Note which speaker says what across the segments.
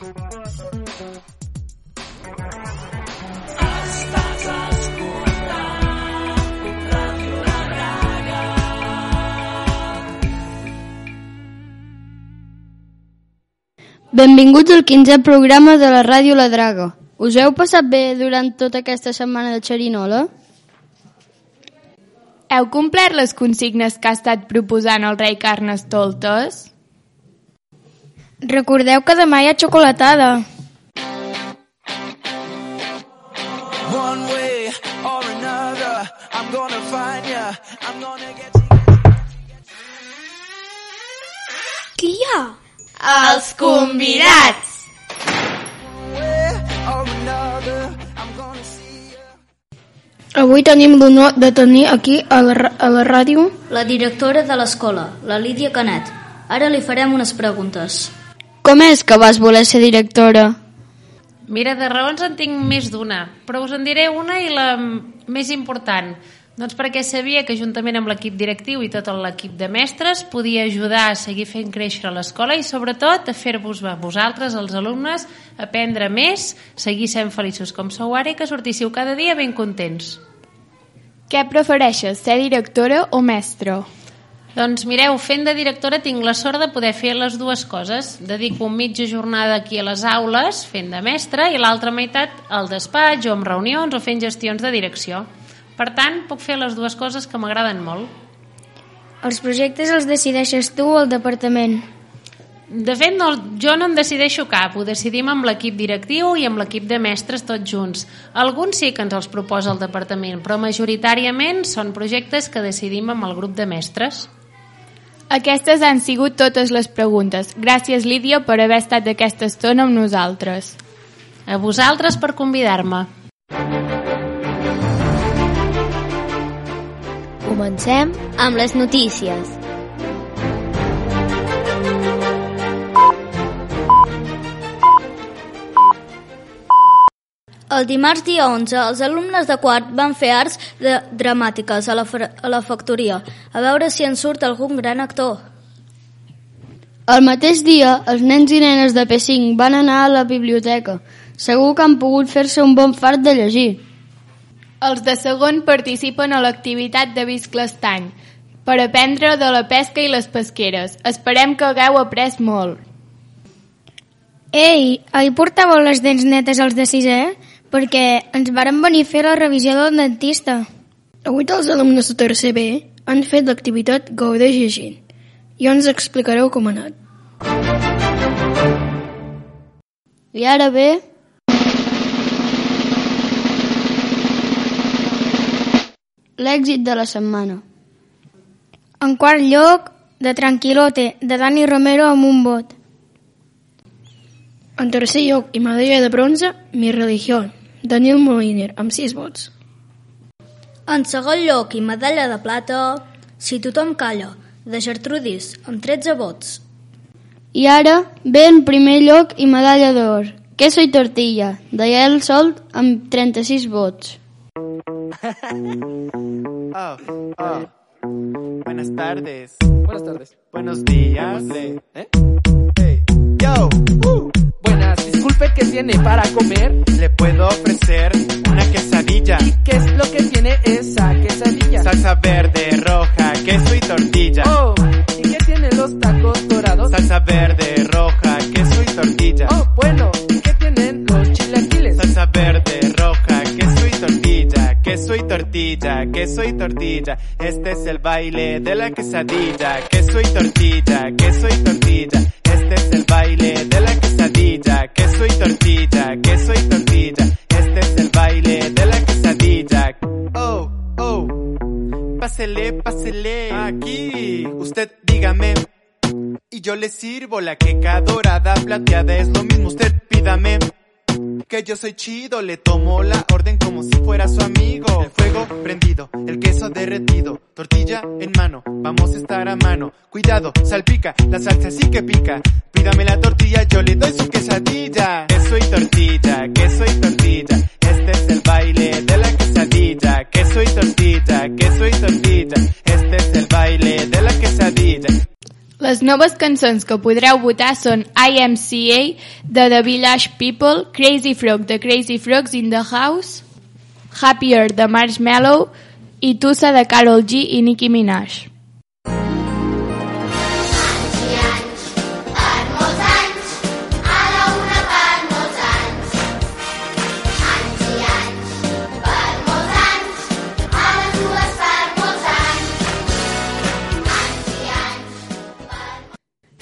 Speaker 1: Benvinguts al 15è programa de la Ràdio La Draga. Us heu passat bé durant tota aquesta setmana de xerinola?
Speaker 2: Heu complert les consignes que ha estat proposant el rei Carnestoltes?
Speaker 3: Recordeu que demà hi ha xocolatada.
Speaker 4: One way or another, I'm gonna find ya. I'm gonna get you.
Speaker 3: Qui hi ha?
Speaker 2: Els convidats!
Speaker 4: Way or another, I'm gonna see ya.
Speaker 3: Avui tenim l'honor de tenir aquí a la, a la ràdio
Speaker 5: La directora de l'escola, la Lídia Canet. Ara li farem unes preguntes.
Speaker 1: Com és que vas voler ser directora?
Speaker 6: Mira, de raons en tinc més d'una, però us en diré una i la més important. Doncs perquè sabia que juntament amb l'equip directiu i tot l'equip de mestres podia ajudar a seguir fent créixer l'escola i sobretot a fer-vos a vosaltres, els alumnes, aprendre més, seguir sent feliços com sou ara i que sortíssiu cada dia ben contents.
Speaker 2: Què prefereixes, ser directora o mestra?
Speaker 6: Doncs mireu, fent de directora tinc la sort de poder fer les dues coses. Dedico mitja jornada aquí a les aules, fent de mestra, i l'altra meitat al despatx o amb reunions o fent gestions de direcció. Per tant, puc fer les dues coses que m'agraden molt.
Speaker 3: Els projectes els decideixes tu o el departament.
Speaker 6: De fet, no, jo no en decideixo cap, ho decidim amb l'equip directiu i amb l'equip de mestres tots junts. Alguns sí que ens els proposa el departament, però majoritàriament són projectes que decidim amb el grup de mestres.
Speaker 2: Aquestes han sigut totes les preguntes. Gràcies, Lídia, per haver estat aquesta estona amb nosaltres.
Speaker 6: A vosaltres per convidar-me.
Speaker 7: Comencem amb les notícies.
Speaker 5: El dimarts dia 11, els alumnes de quart van fer arts de dramàtiques a la, a la factoria, a veure si en surt algun gran actor.
Speaker 1: El mateix dia, els nens i nenes de P5 van anar a la biblioteca. Segur que han pogut fer-se un bon fart de llegir.
Speaker 2: Els de segon participen a l'activitat de Visc l'Estany per aprendre de la pesca i les pesqueres. Esperem que hagueu après molt.
Speaker 3: Ei, ahir portàveu les dents netes als de sisè? Perquè ens varen venir a fer la revisió del dentista.
Speaker 8: Avui els alumnes de tercer B han fet l'activitat Gaudeix llegint i ens explicareu com ha anat.
Speaker 1: I ara ve... L'èxit de la setmana.
Speaker 3: En quart lloc, de Tranquilote, de Dani Romero amb un vot.
Speaker 8: En tercer lloc i medalla de bronze, Mi religión, Daniel Moliner, amb 6 vots.
Speaker 5: En segon lloc i medalla de plata, Si tothom calla, de Gertrudis, amb 13 vots.
Speaker 1: I ara ve en primer lloc i medalla d'or. Queso i tortilla, de Yael Solt amb 36 vots.
Speaker 9: Oh, oh. Buenas tardes.
Speaker 10: Buenas tardes.
Speaker 9: Buenos días.
Speaker 10: ¿Eh?
Speaker 9: Hey. Yo, uh,
Speaker 10: Buenas, disculpe, ¿qué tiene para comer?
Speaker 9: le puedo ofrecer una quesadilla.
Speaker 10: ¿Y qué es lo que tiene esa quesadilla?
Speaker 9: Salsa verde, roja, queso y tortilla.
Speaker 10: Oh, ¿y qué tiene los tacos dorados?
Speaker 9: Salsa verde, roja, queso y tortilla.
Speaker 10: Oh, bueno, ¿y qué tienen los chilaquiles?
Speaker 9: Salsa verde, roja, queso y tortilla, queso y tortilla, queso y tortilla. Este es el baile de la quesadilla, queso y tortilla, queso y tortilla. Este es el baile de la quesadilla, queso y tortilla, queso y tortilla. Este es el baile de la quesadilla. Oh, oh. Pásele, pásele. Aquí. Usted dígame. Y yo le sirvo la queca dorada, plateada, es lo mismo. Usted pídame. Que yo soy chido, le tomo la orden como si fuera su amigo. El fuego prendido, el queso derretido, tortilla en mano, vamos a estar a mano. Cuidado, salpica, la salsa sí que pica. Pídame la tortilla, yo le doy su quesadilla. Queso y tortilla, queso y tortilla. Este es el baile de la quesadilla. Queso y tortilla, queso y tortilla. Este es el baile de la quesadilla.
Speaker 2: Les noves cançons que podreu votar són IMCA de The Village People, Crazy Frog de Crazy Frogs in the House, Happier de Marshmallow i Tussa de Carol G i Nicki Minaj.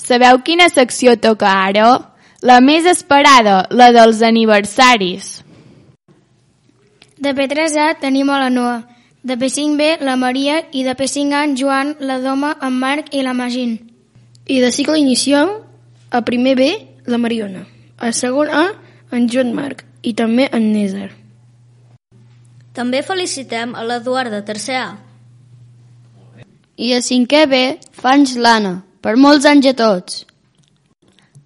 Speaker 2: Sabeu quina secció toca ara? La més esperada, la dels aniversaris.
Speaker 3: De P3A tenim a la Noa, de P5B la Maria i de P5A en Joan, la Doma, en Marc i la Magín.
Speaker 8: I de cicle inicial, a primer B, la Mariona. A segon A, en Joan Marc i també en Nézer.
Speaker 5: També felicitem a l'Eduard de tercer A.
Speaker 1: I a cinquè B, fa anys l'Anna. Per molts anys a tots.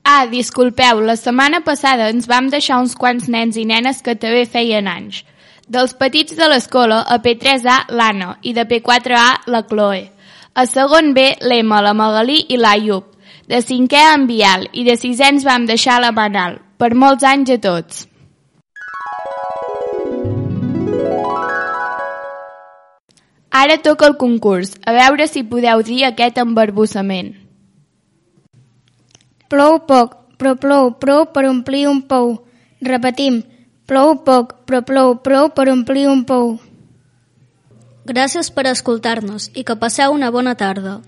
Speaker 2: Ah, disculpeu, la setmana passada ens vam deixar uns quants nens i nenes que també feien anys. Dels petits de l'escola, a P3A, l'Anna, i de P4A, la Chloe. A segon B, l'Emma, la Magalí i l'Ayub. De cinquè, en Bial, i de sisè ens vam deixar la Manal. Per molts anys a tots. Ara toca el concurs, a veure si podeu dir aquest embarbussament.
Speaker 3: Plou poc, però plou prou per omplir un pou. Repetim, plou poc, però plou prou per omplir un pou.
Speaker 5: Gràcies per escoltar-nos i que passeu una bona tarda.